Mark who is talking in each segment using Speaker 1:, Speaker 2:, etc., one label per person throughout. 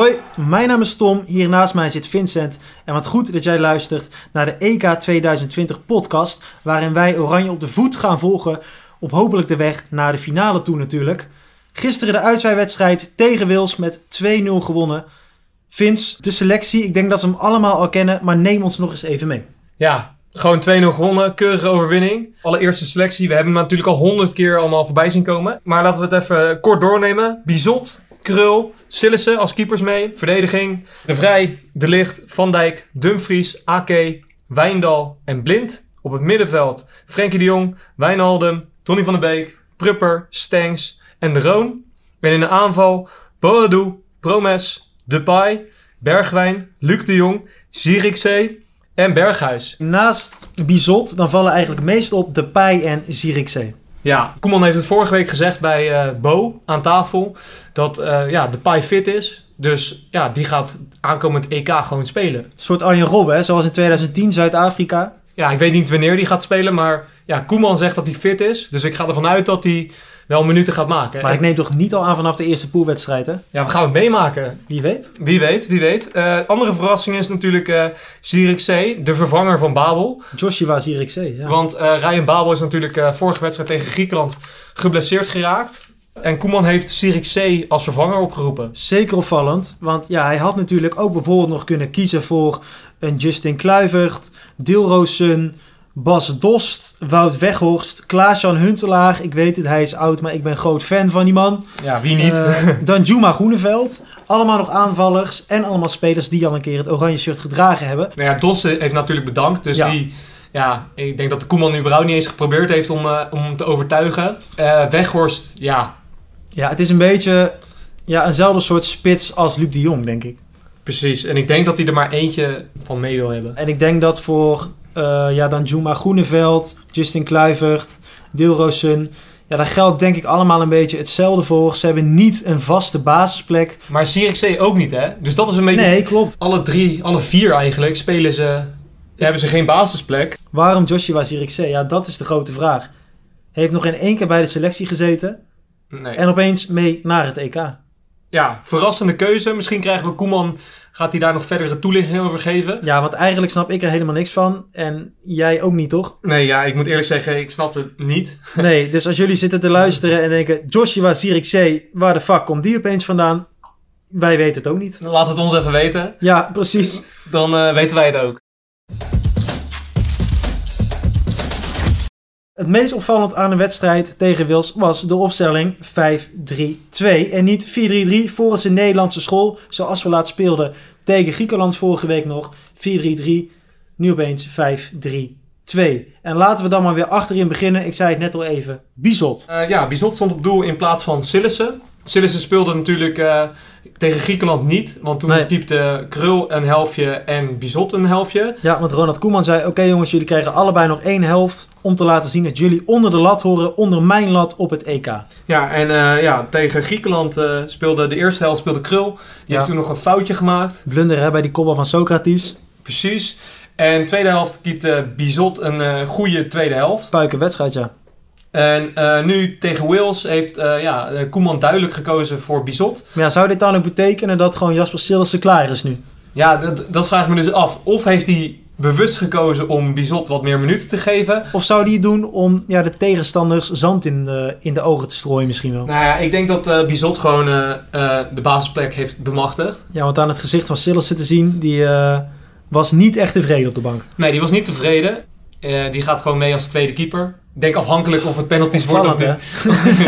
Speaker 1: Hoi, mijn naam is Tom. Hier naast mij zit Vincent. En wat goed dat jij luistert naar de EK 2020 podcast. Waarin wij Oranje op de voet gaan volgen. Op hopelijk de weg naar de finale toe natuurlijk. Gisteren de uitzwaaiwedstrijd tegen Wils met 2-0 gewonnen. Vince, de selectie. Ik denk dat we hem allemaal al kennen. Maar neem ons nog eens even mee.
Speaker 2: Ja, gewoon 2-0 gewonnen. Keurige overwinning. Allereerste selectie. We hebben hem natuurlijk al honderd keer allemaal voorbij zien komen. Maar laten we het even kort doornemen. Bizot, Krul, Sillissen als keepers mee. Verdediging. De Vrij, De Licht, Van Dijk, Dumfries, Ake, Wijndal en Blind. Op het middenveld Frenkie de Jong, Wijnaldum, Tony van der Beek, Prupper, Stengs en De Roon. En in de aanval Boadu, Promes, Depay, Bergwijn, Luc de Jong, Zierikzee en Berghuis.
Speaker 1: Naast Bizot, dan vallen eigenlijk meest op Depay en Zierikzee.
Speaker 2: Ja, Koeman heeft het vorige week gezegd bij eh, Bo aan tafel dat eh ja, Depay fit is. Dus ja, die gaat aankomend EK gewoon spelen.
Speaker 1: Een soort Arjen Robben, hè? zoals in 2010 Zuid-Afrika.
Speaker 2: Ja, ik weet niet wanneer die gaat spelen, maar ja, Koeman zegt dat hij fit is. Dus ik ga ervan uit dat hij wel minuten gaat maken.
Speaker 1: Maar
Speaker 2: En-
Speaker 1: ik neem toch niet al aan vanaf de eerste poolwedstrijd, hè?
Speaker 2: Ja, we gaan het meemaken.
Speaker 1: Wie weet.
Speaker 2: Wie weet, wie weet. Eh, andere verrassing is natuurlijk eh Zierikzee, de vervanger van Babel.
Speaker 1: Joshua Zierikzee, ja.
Speaker 2: Want eh Ryan Babel is natuurlijk vorige wedstrijd tegen Griekenland geblesseerd geraakt. En Koeman heeft Zierikzee als vervanger opgeroepen.
Speaker 1: Zeker opvallend, want ja, hij had natuurlijk ook bijvoorbeeld nog kunnen kiezen voor een Justin Kluivert, Dilrosun, Bas Dost, Wout Weghorst, Klaas-Jan Huntelaar. Ik weet het, hij is oud, maar ik ben groot fan van die man.
Speaker 2: Ja, wie niet?
Speaker 1: Eh, dan Juma Groeneveld. Allemaal nog aanvallers en allemaal spelers die al een keer het oranje shirt gedragen hebben.
Speaker 2: nou ja, Dos heeft natuurlijk bedankt. Dus
Speaker 1: Ja.
Speaker 2: die, ja, ik denk dat de Koeman überhaupt niet eens geprobeerd heeft om, eh, om hem te overtuigen. Eh, Weghorst, ja,
Speaker 1: Ja, het is een beetje ja, eenzelfde soort spits als Luc de Jong, denk ik.
Speaker 2: precies. En ik denk dat hij er maar eentje van mee wil hebben.
Speaker 1: En ik denk dat voor eh, ja, dan Juma Groeneveld, Justin Kluivert, Dilrosun... Ja, daar geldt denk ik allemaal een beetje hetzelfde voor. Ze hebben niet een vaste basisplek.
Speaker 2: Maar Zierikzee ook niet, hè? Dus dat is een beetje...
Speaker 1: Nee, klopt.
Speaker 2: Alle drie, alle vier eigenlijk, spelen ze... Hebben ze geen basisplek.
Speaker 1: Waarom Joshua Zirkzee? Ja, dat is de grote vraag. Hij heeft nog in één keer bij de selectie gezeten
Speaker 2: Nee.
Speaker 1: en opeens mee naar het EK.
Speaker 2: Ja, verrassende keuze. Misschien krijgen we Koeman... Gaat hij daar nog verdere toelichting over geven?
Speaker 1: Ja, want eigenlijk snap ik er helemaal niks van. En jij ook niet, toch?
Speaker 2: Nee, ja, ik moet eerlijk zeggen, ik snap het niet.
Speaker 1: Nee, dus als jullie zitten te luisteren en denken... Joshua Zirkzee, waar de fuck komt die opeens vandaan? Wij weten het ook niet.
Speaker 2: Laat het ons even weten.
Speaker 1: Ja, precies.
Speaker 2: Dan eh, weten wij het ook.
Speaker 1: Het meest opvallend aan de wedstrijd tegen Wils was de opstelling 5-3-2. En niet 4-3-3 volgens de Nederlandse school, zoals we laat speelden tegen Griekenland vorige week nog. 4-3-3, nu opeens 5-3-2. En laten we dan maar weer achterin beginnen. Ik zei het net al even, Bizot.
Speaker 2: Eh, ja, Bizot stond op doel in plaats van Sillissen. Sillissen speelde natuurlijk eh, tegen Griekenland niet. Want toen
Speaker 1: Nee.
Speaker 2: typte Krul een helftje en Bizot een helftje.
Speaker 1: Ja, want Ronald Koeman zei, oké jongens, jullie krijgen allebei nog één helft... om te laten zien dat jullie onder de lat horen, onder mijn lat op het EK.
Speaker 2: Ja, en eh, ja, tegen Griekenland eh, speelde de eerste helft speelde Krul. Die
Speaker 1: Ja.
Speaker 2: heeft toen nog een foutje gemaakt.
Speaker 1: Blunder hè, bij die kopbal van Socrates.
Speaker 2: Precies. En tweede helft keepte Bizot een goede tweede helft.
Speaker 1: Puiken wedstrijd, ja.
Speaker 2: En eh, nu tegen Wales heeft eh, ja, eh, Koeman duidelijk gekozen voor Bizot.
Speaker 1: Maar ja, zou dit dan ook betekenen dat gewoon Jasper Sillissen klaar is nu?
Speaker 2: Ja, dat, dat vraag ik me dus af. Of heeft hij bewust gekozen om Bizot wat meer minuten te geven?
Speaker 1: Of zou die het doen om ja, de tegenstanders zand in de, in de ogen te strooien misschien wel?
Speaker 2: Nou ja, ik denk dat eh Bizot gewoon de basisplek heeft bemachtigd.
Speaker 1: Ja, want aan het gezicht van Sillissen te zien, die was niet echt tevreden op de bank.
Speaker 2: Nee, die was niet tevreden. Die gaat gewoon mee als tweede keeper. Ik denk afhankelijk of het penalties wordt of niet.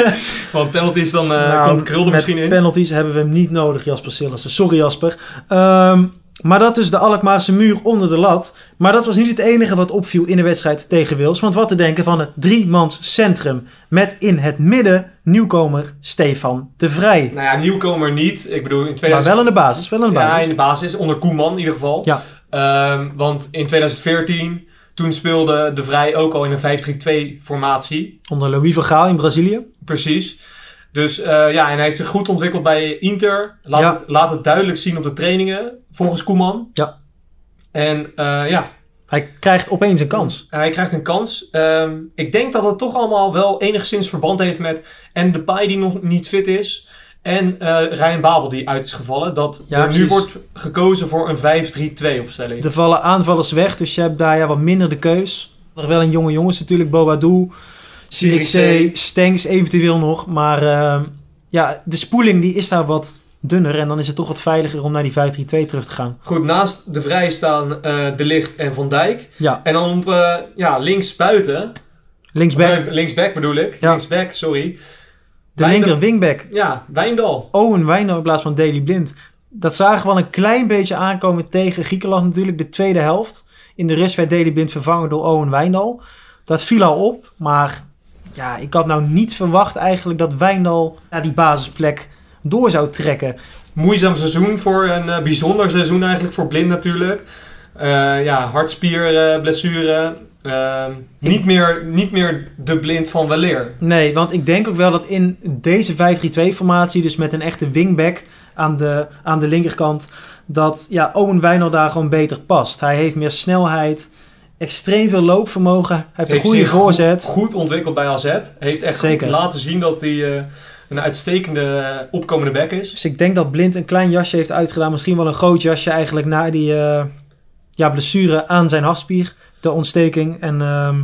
Speaker 2: Want penalties, dan
Speaker 1: Nou,
Speaker 2: komt Krul er misschien in.
Speaker 1: penalties hebben we hem niet nodig, Jasper Sillissen. Sorry Jasper. Ehm, maar dat is de Alkmaarse muur onder de lat. Maar dat was niet het enige wat opviel in de wedstrijd tegen Wils. Want wat te denken van het driemans centrum. Met in het midden nieuwkomer Stefan de Vrij.
Speaker 2: Nou ja, nieuwkomer niet. Ik bedoel, in
Speaker 1: Maar
Speaker 2: 2000...
Speaker 1: wel in de basis, wel in de basis.
Speaker 2: Ja, in de basis. Onder Koeman in ieder geval.
Speaker 1: Ja.
Speaker 2: Ehm, want in 2014, toen speelde De Vrij ook al in een 5-3-2 formatie.
Speaker 1: Onder Louis van Gaal in Brazilië.
Speaker 2: Precies. Dus eh, ja, en hij heeft zich goed ontwikkeld bij Inter. Laat,
Speaker 1: Ja.
Speaker 2: het, laat het duidelijk zien op de trainingen, volgens Koeman.
Speaker 1: Ja.
Speaker 2: En eh, ja,
Speaker 1: Hij krijgt opeens een kans.
Speaker 2: hij krijgt een kans. Ehm, ik denk dat het toch allemaal wel enigszins verband heeft met... En Depay die nog niet fit is. En eh Ryan Babel die uit is gevallen. Dat
Speaker 1: Ja,
Speaker 2: er nu wordt gekozen voor een 5-3-2 opstelling.
Speaker 1: Er vallen aanvallers weg, dus je hebt daar ja, wat minder de keus. Nog wel een jonge jongens natuurlijk, Bobadou, Sirikse. Stengs eventueel nog. Maar ehm, ja, de spoeling die is daar wat dunner en dan is het toch wat veiliger om naar die 5-3-2 terug te gaan.
Speaker 2: Goed, naast de Vrij staan eh, De Ligt en Van Dijk.
Speaker 1: Ja,
Speaker 2: En dan op eh, ja, links buiten.
Speaker 1: linksback,
Speaker 2: linksback bedoel ik.
Speaker 1: Ja.
Speaker 2: Linksback, sorry.
Speaker 1: De
Speaker 2: Wijndal-
Speaker 1: linker wingback.
Speaker 2: Ja, Wijndal.
Speaker 1: Owen Wijndal in plaats van Daily Blind. Dat zagen we wel een klein beetje aankomen tegen Griekenland natuurlijk, de tweede helft. In de rust werd Daily Blind vervangen door Owen Wijndal. Dat viel al op, maar ja, ik had nou niet verwacht eigenlijk dat Wijndal naar die basisplek door zou trekken.
Speaker 2: Moeizaam seizoen voor een eh, bijzonder seizoen eigenlijk voor Blind natuurlijk. Eh, ja, hartspierblessure. Niet, meer, niet meer de Blind van weleer.
Speaker 1: Nee, want ik denk ook wel dat in deze 5-3-2 formatie, dus met een echte wingback aan de, aan de linkerkant, dat ja, Owen Wijndal daar gewoon beter past. Hij heeft meer snelheid, extreem veel loopvermogen, hij heeft, een goede voorzet.
Speaker 2: Goed, goed ontwikkeld bij AZ. Heeft echt
Speaker 1: Zeker.
Speaker 2: laten zien dat hij eh, een uitstekende eh, opkomende back is.
Speaker 1: Dus ik denk dat Blind een klein jasje heeft uitgedaan. Misschien wel een groot jasje eigenlijk na die eh, ja, blessure aan zijn hartspier. De ontsteking. En ehm,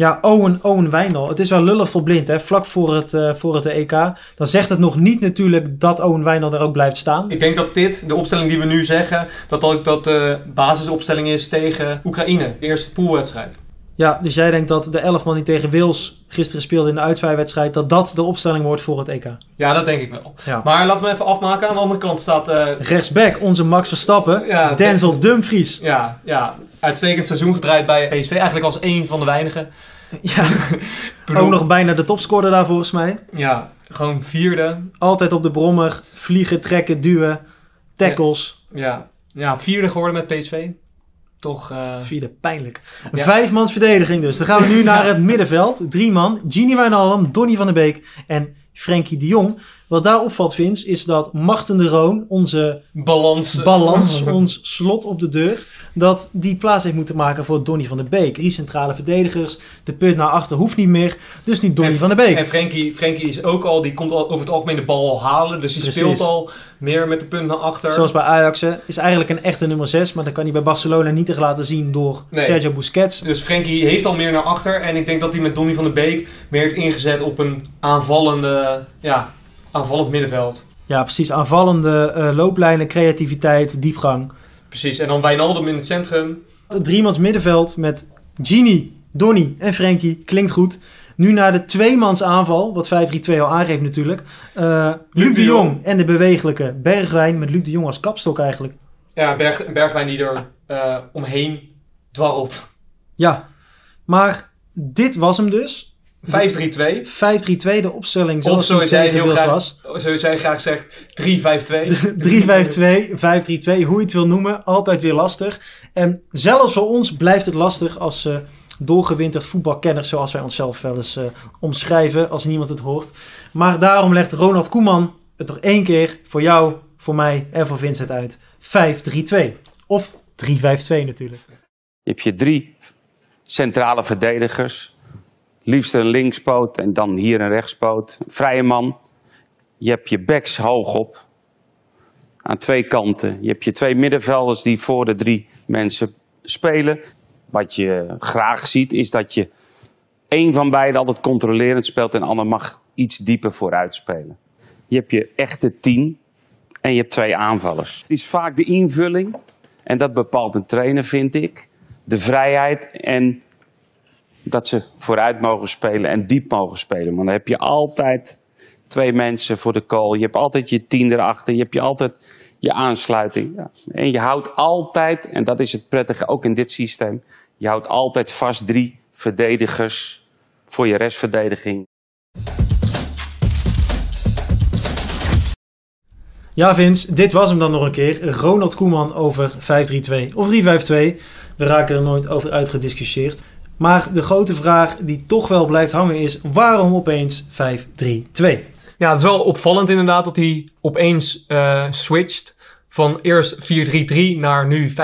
Speaker 1: ja, Owen, Owen Wijndal. Het is wel lullig voor Blind, hè. Vlak voor het, eh, voor het EK. Dan zegt het nog niet natuurlijk dat Owen Wijndal er ook blijft staan.
Speaker 2: Ik denk dat dit, de opstelling die we nu zeggen, dat ook dat de basisopstelling is tegen Oekraïne. De eerste poolwedstrijd.
Speaker 1: Ja, dus jij denkt dat de 11 man die tegen Wales gisteren speelde in de uitvaartwedstrijd... dat dat de opstelling wordt voor het EK.
Speaker 2: Ja, dat denk ik wel.
Speaker 1: Ja.
Speaker 2: Maar laten we even afmaken. Aan de andere kant staat eh,
Speaker 1: Rechtsback, onze Max Verstappen.
Speaker 2: Ja,
Speaker 1: Denzel Dumfries.
Speaker 2: Ja, ja, uitstekend seizoen gedraaid bij PSV. Eigenlijk als één van de weinigen.
Speaker 1: Ja,
Speaker 2: bedoel,
Speaker 1: ook nog bijna de topscorer daar volgens mij.
Speaker 2: Ja, gewoon vierde.
Speaker 1: Altijd op de brommer. Vliegen, trekken, duwen. Tackles.
Speaker 2: Ja, ja vierde geworden met PSV. Toch, eh,
Speaker 1: Vierde, pijnlijk.
Speaker 2: Ja.
Speaker 1: Vijfmans verdediging dus. Dan gaan we nu naar het middenveld. Drie man. Gini Wijnaldum, Donny van der Beek en Frenkie de Jong. Wat daar opvalt, Vince, is dat Marten de Roon, onze
Speaker 2: balans.
Speaker 1: balans, ons slot op de deur, dat die plaats heeft moeten maken voor Donny van der Beek. Drie centrale verdedigers. De punt naar achter hoeft niet meer. Dus nu Donny
Speaker 2: En-
Speaker 1: van der Beek.
Speaker 2: En Frenkie, Frenkie is ook al, die komt al over het algemeen de bal al halen. Dus die
Speaker 1: Precies.
Speaker 2: speelt al meer met de punt naar achter.
Speaker 1: Zoals bij Ajax hè, is eigenlijk een echte nummer 6, maar dat kan hij bij Barcelona niet tegen laten zien door
Speaker 2: Nee.
Speaker 1: Sergio Busquets.
Speaker 2: Dus Frenkie heeft al meer naar achter. En ik denk dat hij met Donny van der Beek meer heeft ingezet op een aanvallende, ja, aanvallend middenveld.
Speaker 1: Ja, precies. Aanvallende eh, looplijnen, creativiteit, diepgang.
Speaker 2: Precies. En dan Wijnaldum in het centrum.
Speaker 1: Het driemans middenveld met Gini, Donny en Frenkie klinkt goed. Nu naar de tweemans aanval, wat 5-3-2 al aangeeft natuurlijk. Eh, Luc de Jong en de bewegelijke Bergwijn met Luc de Jong als kapstok eigenlijk.
Speaker 2: Ja, Berg, Bergwijn die er eh, omheen dwarrelt. 5-3-2.
Speaker 1: Ja, maar dit was hem dus. 5-3-2, de opstelling
Speaker 2: Of
Speaker 1: zoals
Speaker 2: zoals
Speaker 1: die
Speaker 2: jij heel graag,
Speaker 1: was.
Speaker 2: zoals jij graag zegt, 3-5-2.
Speaker 1: 3-5-2, 5-3-2, hoe je het wil noemen. Altijd weer lastig. En zelfs voor ons blijft het lastig als uh, doorgewinterd voetbalkenners, zoals wij onszelf wel eens uh, omschrijven, als niemand het hoort. Maar daarom legt Ronald Koeman het nog één keer voor jou, voor mij en voor Vincent uit. 5-3-2. Of 3-5-2 natuurlijk.
Speaker 3: Je hebt je drie centrale verdedigers. Liefst een linkspoot en dan hier een rechtspoot. Vrije man. Je hebt je backs hoog op. Aan twee kanten. Je hebt je twee middenvelders die voor de drie mensen spelen. Wat je graag ziet is dat je één van beiden altijd controlerend speelt en de ander mag iets dieper vooruit spelen. Je hebt je echte tien en je hebt twee aanvallers. Het is vaak de invulling en dat bepaalt een trainer vind ik. De vrijheid en dat ze vooruit mogen spelen en diep mogen spelen. Want dan heb je altijd twee mensen voor de goal. Je hebt altijd je tien erachter. Je hebt je altijd je aansluiting. Ja. En je houdt altijd, en dat is het prettige ook in dit systeem, je houdt altijd vast drie verdedigers voor je restverdediging.
Speaker 1: Ja, Vince, dit was hem dan nog een keer. Ronald Koeman over 5-3-2 of 3-5-2. We raken er nooit over uitgediscussieerd. Maar de grote vraag die toch wel blijft hangen is: waarom opeens 5-3-2?
Speaker 2: Ja, het is wel opvallend inderdaad dat hij opeens uh, switcht van eerst 4-3-3 naar nu 5-3-2.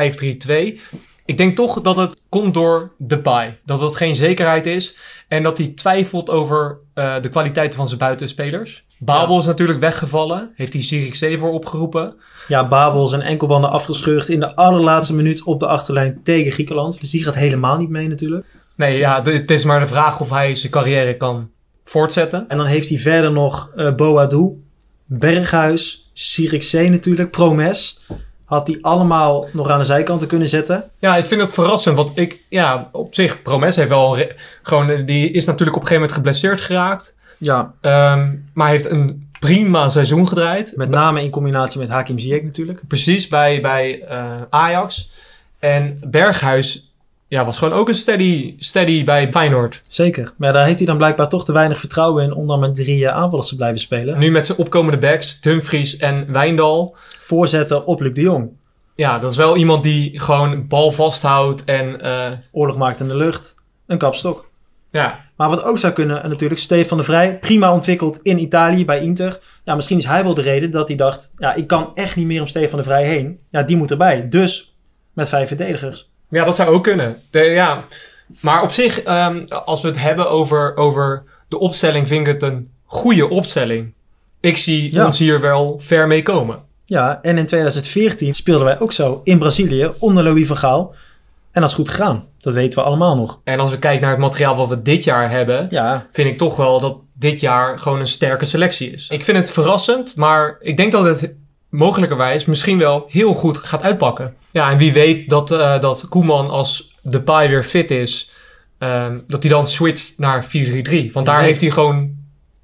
Speaker 2: Ik denk toch dat het komt door de bye. Dat het geen zekerheid is en dat hij twijfelt over uh, de kwaliteiten van zijn buitenspelers. Babel is natuurlijk weggevallen. Heeft hij Zierikzee voor opgeroepen.
Speaker 1: Ja, Babel zijn enkelbanden afgescheurd in de allerlaatste minuut op de achterlijn tegen Griekenland. Dus die gaat helemaal niet mee natuurlijk.
Speaker 2: Nee, ja, het is maar de vraag of hij zijn carrière kan voortzetten.
Speaker 1: En dan heeft hij verder nog eh Boadou, Berghuis, Zierikzee natuurlijk, Promes. Had hij allemaal nog aan de zijkanten kunnen zetten.
Speaker 2: Ja, ik vind het verrassend, want ik, ja, op zich, Promes heeft wel, gewoon, eh, die is natuurlijk op een gegeven moment geblesseerd geraakt.
Speaker 1: Ja.
Speaker 2: Ehm, maar heeft een prima seizoen gedraaid.
Speaker 1: Met name in combinatie met Hakim Ziyech natuurlijk.
Speaker 2: Precies, bij, bij eh, Ajax. En Berghuis ja, was gewoon ook een steady, steady bij Feyenoord.
Speaker 1: Zeker. Maar daar heeft hij dan blijkbaar toch te weinig vertrouwen in om dan met drie eh, aanvallers te blijven spelen.
Speaker 2: Nu met zijn opkomende backs, Dumfries en Wijndal.
Speaker 1: Voorzetten op Luc de Jong.
Speaker 2: Ja, dat is wel iemand die gewoon bal vasthoudt en eh,
Speaker 1: Oorlog maakt in de lucht. Een kapstok.
Speaker 2: ja,
Speaker 1: Maar wat ook zou kunnen, eh, natuurlijk, Stefan de Vrij. Prima ontwikkeld in Italië bij Inter. Ja, misschien is hij wel de reden dat hij dacht... Ja, ik kan echt niet meer om Stefan de Vrij heen. Ja, die moet erbij. Dus met vijf verdedigers.
Speaker 2: Ja, dat zou ook kunnen. De, ja. Maar op zich, ehm, als we het hebben over, over de opstelling, vind ik het een goede opstelling. Ik zie
Speaker 1: Ja.
Speaker 2: ons hier wel ver mee komen.
Speaker 1: Ja, en in 2014 speelden wij ook zo in Brazilië onder Louis van Gaal. En dat is goed gegaan. Dat weten we allemaal nog.
Speaker 2: En als we kijken naar het materiaal wat we dit jaar hebben,
Speaker 1: Ja,
Speaker 2: vind ik toch wel dat dit jaar gewoon een sterke selectie is. Ik vind het verrassend, maar ik denk dat het mogelijkerwijs misschien wel heel goed gaat uitpakken. Ja, en wie weet dat, eh, dat Koeman als de paai weer fit is, ehm, dat hij dan switcht naar 4-3-3. Want daar heeft hij gewoon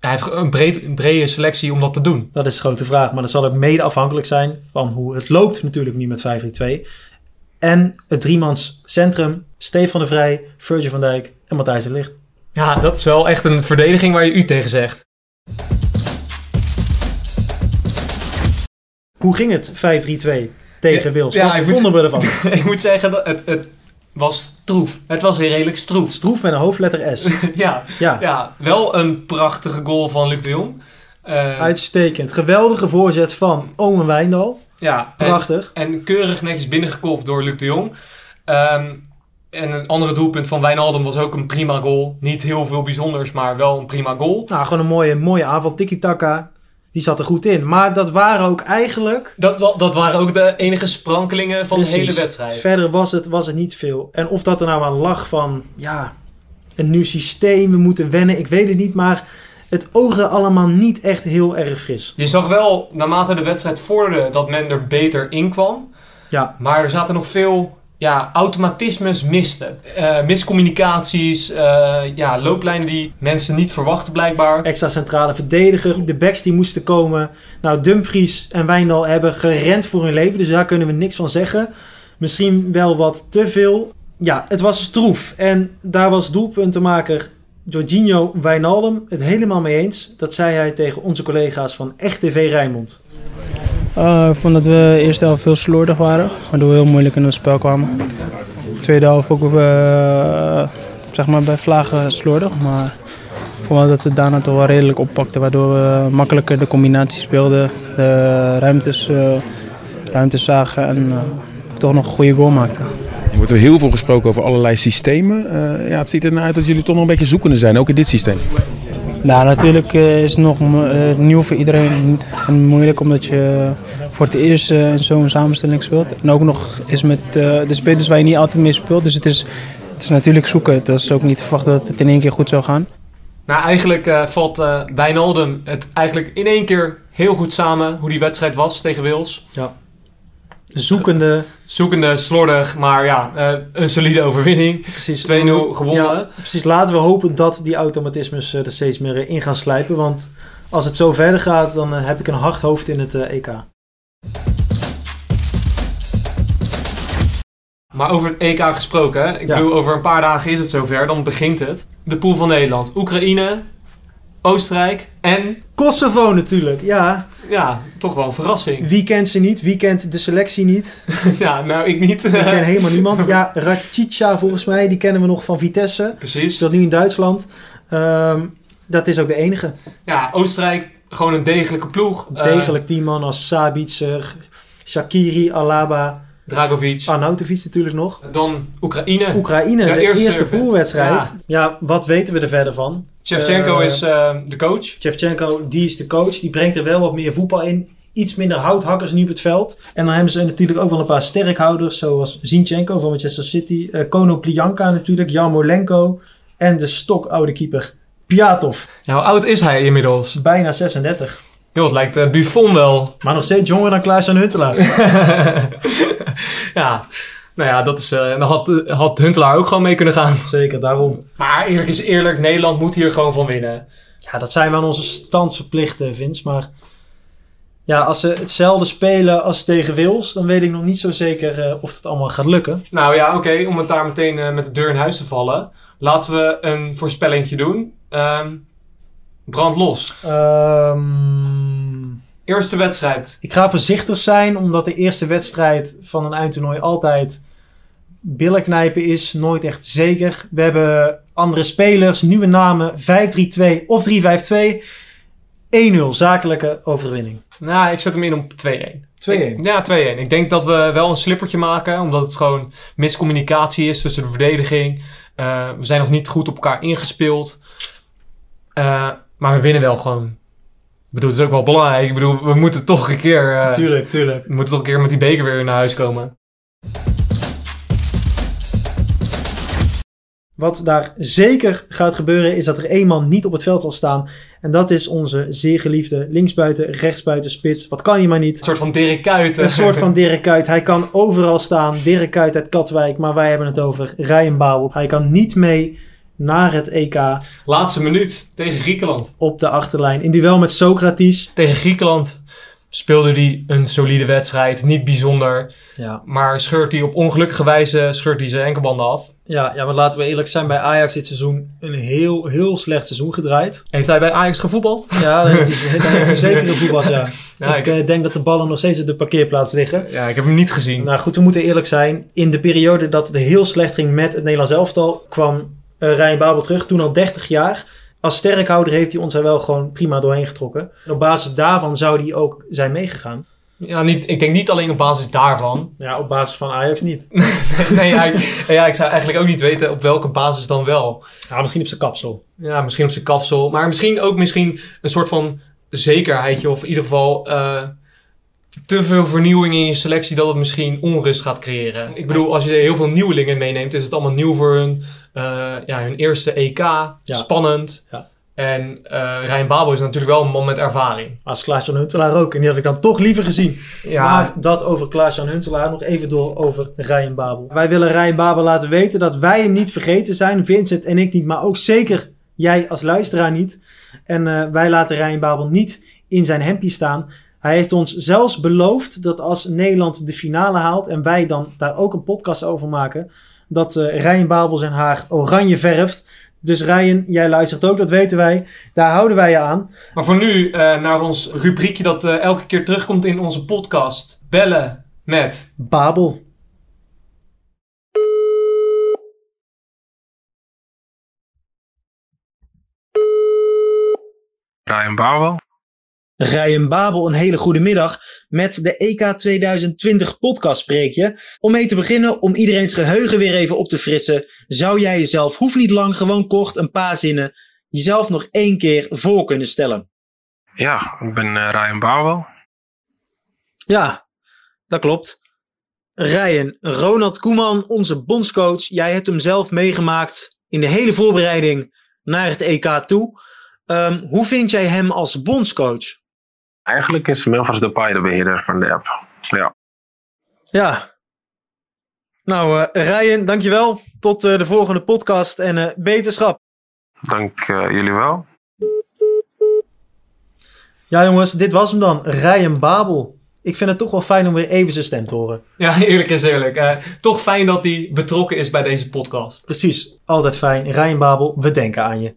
Speaker 2: hij heeft een, breed, een brede selectie om dat te doen.
Speaker 1: dat is de grote vraag. Maar dat zal ook mede afhankelijk zijn van hoe het loopt natuurlijk nu met 5-3-2. En het driemans centrum. Stefan de Vrij, Virgil van Dijk en Matthijs de Ligt.
Speaker 2: Ja, dat is wel echt een verdediging waar je u tegen zegt.
Speaker 1: Hoe ging het 5-3-2 tegen
Speaker 2: Ja,
Speaker 1: Wils?
Speaker 2: ja,
Speaker 1: Wat
Speaker 2: moet-
Speaker 1: vonden we ervan?
Speaker 2: ik moet zeggen, dat het, het was stroef. Het was weer redelijk stroef.
Speaker 1: Stroef met een hoofdletter S.
Speaker 2: ja,
Speaker 1: Ja,
Speaker 2: ja, wel een prachtige goal van Luc de Jong. Eh,
Speaker 1: uitstekend. Geweldige voorzet van Omen Wijndal.
Speaker 2: ja,
Speaker 1: Prachtig.
Speaker 2: en keurig netjes binnengekopt door Luc de Jong. Ehm, en een andere doelpunt van Wijnaldum was ook een prima goal. Niet heel veel bijzonders, maar wel een prima goal.
Speaker 1: Nou, gewoon een mooie, mooie aanval. Tiki-taka. Die zat er goed in. Maar dat waren ook eigenlijk...
Speaker 2: Dat, dat, waren ook de enige sprankelingen van
Speaker 1: Precies.
Speaker 2: de hele wedstrijd.
Speaker 1: Verder was het, was het niet veel. En of dat er nou aan lag van... Ja, een nieuw systeem. We moeten wennen. Ik weet het niet. Maar het oogde allemaal niet echt heel erg fris.
Speaker 2: Je zag wel, naarmate de wedstrijd vorderde, dat men er beter in kwam.
Speaker 1: Ja,
Speaker 2: Maar er zaten nog veel ja, automatismes miste. Eh, miscommunicaties, eh, ja, looplijnen die mensen niet verwachten blijkbaar.
Speaker 1: extra centrale verdediger. De backs die moesten komen. Nou, Dumfries en Wijndal hebben gerend voor hun leven. Dus daar kunnen we niks van zeggen. Misschien wel wat te veel. Ja, het was stroef. En daar was doelpuntenmaker Jorginho Wijnaldum het helemaal mee eens. Dat zei hij tegen onze collega's van Echt TV Rijnmond.
Speaker 4: Uh, ik vond dat we de eerste helft veel slordig waren, waardoor we heel moeilijk in het spel kwamen. De tweede helft ook uh, zeg maar bij vlagen slordig, maar ik vond dat we daarna toch wel redelijk oppakten, waardoor we makkelijker de combinatie speelden, de ruimtes, uh, ruimtes zagen en toch nog een goede goal maakten.
Speaker 5: Er wordt heel veel gesproken over allerlei systemen. Ja, het ziet er naar uit dat jullie toch nog een beetje zoekende zijn, ook in dit systeem.
Speaker 4: Nou, natuurlijk uh, is het nog uh, nieuw voor iedereen en moeilijk omdat je voor het eerst uh, in zo'n samenstelling speelt. En ook nog is met de spelers waar je niet altijd mee speelt. Dus het is, het is natuurlijk zoeken. Het is ook niet te verwachten dat het in één keer goed zou gaan.
Speaker 2: Nou, eigenlijk uh, valt uh, Wijnaldum het eigenlijk in één keer heel goed samen hoe die wedstrijd was tegen Wales.
Speaker 1: Ja. Zoekende.
Speaker 2: Zoekende, slordig, maar ja, uh, een solide overwinning.
Speaker 1: Precies.
Speaker 2: 2-0 gewonnen.
Speaker 1: Ja, precies. Laten we hopen dat die automatismes er steeds meer in gaan slijpen. Want als het zo verder gaat, dan heb ik een hard hoofd in het EK.
Speaker 2: Maar over het EK gesproken, ik
Speaker 1: Ja.
Speaker 2: bedoel, over een paar dagen is het zover, dan begint het. De pool van Nederland, Oekraïne, Oostenrijk en,
Speaker 1: Kosovo natuurlijk, ja.
Speaker 2: ja, toch wel een verrassing.
Speaker 1: Wie kent ze niet? Wie kent de selectie niet?
Speaker 2: ja, nou, ik niet.
Speaker 1: Ik ken helemaal niemand. Ja, Rakica volgens mij, die kennen we nog van Vitesse.
Speaker 2: Precies.
Speaker 1: Speelt nu in Duitsland. Um, dat is ook de enige.
Speaker 2: Ja, Oostenrijk, gewoon een degelijke ploeg.
Speaker 1: Degelijk team man als Sabitzer, Shakiri, Alaba...
Speaker 2: Dragovic.
Speaker 1: Arnautovic natuurlijk nog.
Speaker 2: Dan Oekraïne.
Speaker 1: Oekraïne, de, de eerste, eerste poolwedstrijd. Ja. ja. wat weten we er verder van?
Speaker 2: Shevchenko
Speaker 1: Eh,
Speaker 2: is eh, de coach.
Speaker 1: Shevchenko, die is de coach. Die brengt er wel wat meer voetbal in. Iets minder houthakkers nu op het veld. En dan hebben ze natuurlijk ook wel een paar sterkhouders. Zoals Zinchenko van Manchester City. eh Kono Plianka natuurlijk. Jarmolenko. En de stokoude keeper Piatov.
Speaker 2: Ja, hoe oud is hij inmiddels?
Speaker 1: Bijna 36.
Speaker 2: Joh, het lijkt eh, Buffon wel.
Speaker 1: Maar nog steeds jonger dan Klaas-Jan Huntelaar.
Speaker 2: ja, nou ja, dat is, eh, dan had, had Huntelaar ook gewoon mee kunnen gaan.
Speaker 1: Zeker, daarom.
Speaker 2: Maar eerlijk is eerlijk, Nederland moet hier gewoon van winnen.
Speaker 1: Ja, dat zijn we aan onze stand verplicht, eh, Vince. Maar ja, als ze hetzelfde spelen als tegen Wils... dan weet ik nog niet zo zeker eh, of het allemaal gaat lukken.
Speaker 2: Nou ja, oké, om het daar meteen eh, met de deur in huis te vallen. Laten we een voorspellingje doen. Ehm brand los.
Speaker 1: Ehm...
Speaker 2: Eerste wedstrijd.
Speaker 1: Ik ga voorzichtig zijn, omdat de eerste wedstrijd van een eindtoernooi altijd billen knijpen is. Nooit echt zeker. We hebben andere spelers, nieuwe namen, 5-3-2 of 3-5-2. 1-0, zakelijke overwinning. 2-1.
Speaker 2: Nou, ik zet hem in op 2-1. Ja, 2-1. Ik denk dat we wel een slippertje maken, omdat het gewoon miscommunicatie is tussen de verdediging. Eh, we zijn nog niet goed op elkaar ingespeeld. Eh, maar we winnen wel gewoon. Ik bedoel, het is ook wel belangrijk. Ik bedoel, we moeten toch een keer, eh,
Speaker 1: Tuurlijk, tuurlijk.
Speaker 2: we moeten toch een keer met die beker weer naar huis komen.
Speaker 1: Wat daar zeker gaat gebeuren is dat er één man niet op het veld zal staan. En dat is onze zeer geliefde linksbuiten, rechtsbuiten, spits. Wat kan hij maar
Speaker 2: Een
Speaker 1: niet?
Speaker 2: soort van Dirk Kuyt.
Speaker 1: Een soort van Dirk Kuyt. Hij kan overal staan. Dirk Kuyt uit Katwijk. Maar wij hebben het over Ryan Babel. Hij kan niet mee naar het EK
Speaker 2: Laatste minuut tegen Griekenland.
Speaker 1: op de achterlijn. In duel met Socrates.
Speaker 2: Tegen Griekenland speelde hij een solide wedstrijd. Niet bijzonder.
Speaker 1: Ja.
Speaker 2: Maar scheurt hij op ongelukkige wijze scheurt hij zijn enkelbanden af.
Speaker 1: Ja, ja, maar laten we eerlijk zijn. Bij Ajax dit seizoen een heel, heel slecht seizoen gedraaid.
Speaker 2: Heeft hij bij Ajax gevoetbald?
Speaker 1: Ja, daar heeft hij, heeft hij zeker een voetbal, ja.
Speaker 2: Ja,
Speaker 1: ik
Speaker 2: ik-
Speaker 1: eh, denk dat de ballen nog steeds op de parkeerplaats liggen.
Speaker 2: Ja, ik heb hem niet gezien.
Speaker 1: Nou goed, we moeten eerlijk zijn. In de periode dat het heel slecht ging met het Nederlands elftal... kwam eh Ryan Babel terug, toen al 30 jaar. Als sterkhouder heeft hij ons er wel gewoon prima doorheen getrokken. En op basis daarvan zou hij ook zijn meegegaan.
Speaker 2: Ja, niet, ik denk niet alleen op basis daarvan.
Speaker 1: Ja, op basis van Ajax niet.
Speaker 2: nee, ja, ik- ja, ik zou eigenlijk ook niet weten op welke basis dan wel.
Speaker 1: Ja, misschien op zijn kapsel.
Speaker 2: Ja, misschien op zijn kapsel. Maar misschien ook misschien een soort van zekerheidje. Of in ieder geval eh, te veel vernieuwing in je selectie dat het misschien onrust gaat creëren. Ik bedoel, als je heel veel nieuwelingen meeneemt, is het allemaal nieuw voor hun. Eh, ja, hun eerste EK. Spannend.
Speaker 1: Ja.
Speaker 2: En eh Rijn Babel is natuurlijk wel een man met ervaring.
Speaker 1: Als Klaas-Jan Huntelaar ook. En die had ik dan toch liever gezien.
Speaker 2: Ja,
Speaker 1: Maar dat over Klaas-Jan Huntelaar. Nog even door over Ryan Babel. Wij willen Ryan Babel laten weten dat wij hem niet vergeten zijn. Vincent en ik niet. Maar ook zeker jij als luisteraar niet. En eh, wij laten Ryan Babel niet in zijn hempje staan. Hij heeft ons zelfs beloofd dat als Nederland de finale haalt... en wij dan daar ook een podcast over maken... dat eh Ryan Babel zijn haar oranje verft. Dus Ryan, jij luistert ook, dat weten wij. Daar houden wij je aan.
Speaker 2: Maar voor nu eh, naar ons rubriekje dat eh, elke keer terugkomt in onze podcast. Bellen met.
Speaker 1: Babel.
Speaker 6: Ryan Bouwel.
Speaker 1: Ryan Babel, een hele goede middag met de EK 2020 podcast spreekje. Om mee te beginnen, om iedereen's geheugen weer even op te frissen, zou jij jezelf, hoeft niet lang, gewoon kort, een paar zinnen, jezelf nog één keer voor kunnen stellen.
Speaker 6: Ja, ik ben eh, Ryan Bouwel.
Speaker 1: Ja, dat klopt. Ryan, Ronald Koeman, onze bondscoach, jij hebt hem zelf meegemaakt in de hele voorbereiding naar het EK toe. Ehm, hoe vind jij hem als bondscoach?
Speaker 6: Eigenlijk is Memphis Depay de beheerder van de app. Ja,
Speaker 1: Ja. Nou, eh Ryan, dankjewel. Tot eh, de volgende podcast en eh beterschap.
Speaker 6: dank eh, jullie wel.
Speaker 1: Ja, jongens, dit was hem dan. Ryan Babel. Ik vind het toch wel fijn om weer even zijn stem te horen.
Speaker 2: Ja, eerlijk is eerlijk. Eh, toch fijn dat hij betrokken is bij deze podcast.
Speaker 1: Precies, altijd fijn. Ryan Babel, we denken aan je.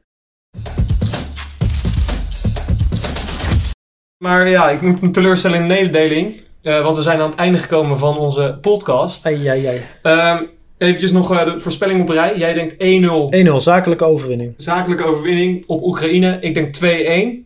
Speaker 2: Maar ja, ik moet een teleurstellende mededeling. eh, want we zijn aan het einde gekomen van onze podcast.
Speaker 1: Ai, ai, ai.
Speaker 2: Ehm eventjes nog eh, de voorspelling op rij. Jij denkt 1-0
Speaker 1: 1-0, zakelijke overwinning.
Speaker 2: zakelijke overwinning op Oekraïne. Ik denk 2-1.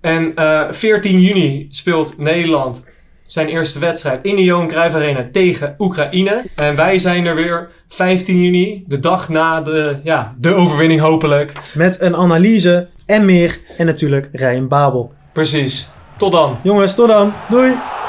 Speaker 2: En eh 14 juni speelt Nederland zijn eerste wedstrijd in de Johan Cruijff Arena tegen Oekraïne. En wij zijn er weer 15 juni, de dag na de, ja, de overwinning hopelijk.
Speaker 1: Met een analyse en meer. En natuurlijk Ryan Babel.
Speaker 2: Precies. Tot dan.
Speaker 1: Jongens, tot dan. Doei!